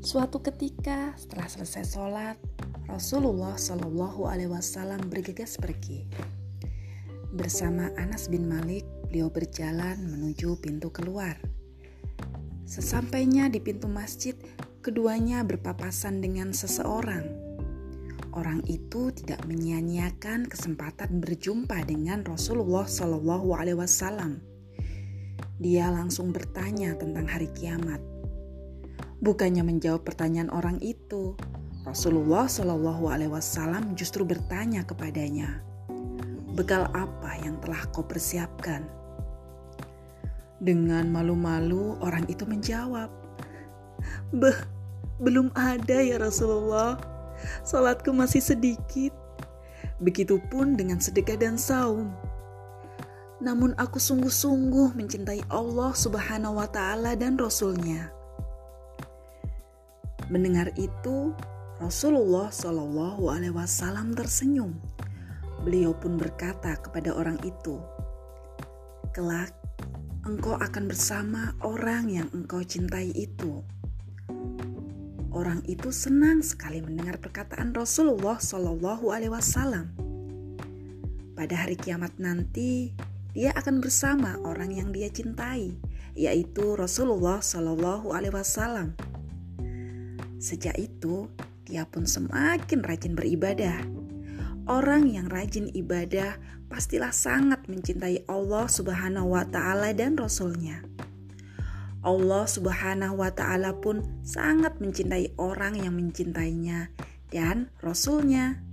Suatu ketika setelah selesai sholat, Rasulullah Shallallahu Alaihi Wasallam bergegas pergi. Bersama Anas bin Malik, beliau berjalan menuju pintu keluar. Sesampainya di pintu masjid, keduanya berpapasan dengan seseorang. Orang itu tidak menyia-nyiakan kesempatan berjumpa dengan Rasulullah Shallallahu Alaihi Wasallam. Dia langsung bertanya tentang hari kiamat. Bukannya menjawab pertanyaan orang itu, Rasulullah Shallallahu Alaihi Wasallam justru bertanya kepadanya, bekal apa yang telah kau persiapkan? Dengan malu-malu orang itu menjawab, Beh, belum ada ya Rasulullah. Salatku masih sedikit. Begitupun dengan sedekah dan saum. Namun aku sungguh-sungguh mencintai Allah Subhanahu wa taala dan Rasulnya. Mendengar itu, Rasulullah Shallallahu alaihi wasallam tersenyum. Beliau pun berkata kepada orang itu, "Kelak engkau akan bersama orang yang engkau cintai itu." Orang itu senang sekali mendengar perkataan Rasulullah Shallallahu Alaihi Wasallam. Pada hari kiamat nanti, dia akan bersama orang yang dia cintai, yaitu Rasulullah Shallallahu Alaihi Wasallam. Sejak itu, dia pun semakin rajin beribadah. Orang yang rajin ibadah pastilah sangat mencintai Allah Subhanahu wa Ta'ala dan Rasul-Nya. Allah Subhanahu wa Ta'ala pun sangat mencintai orang yang mencintainya dan Rasul-Nya.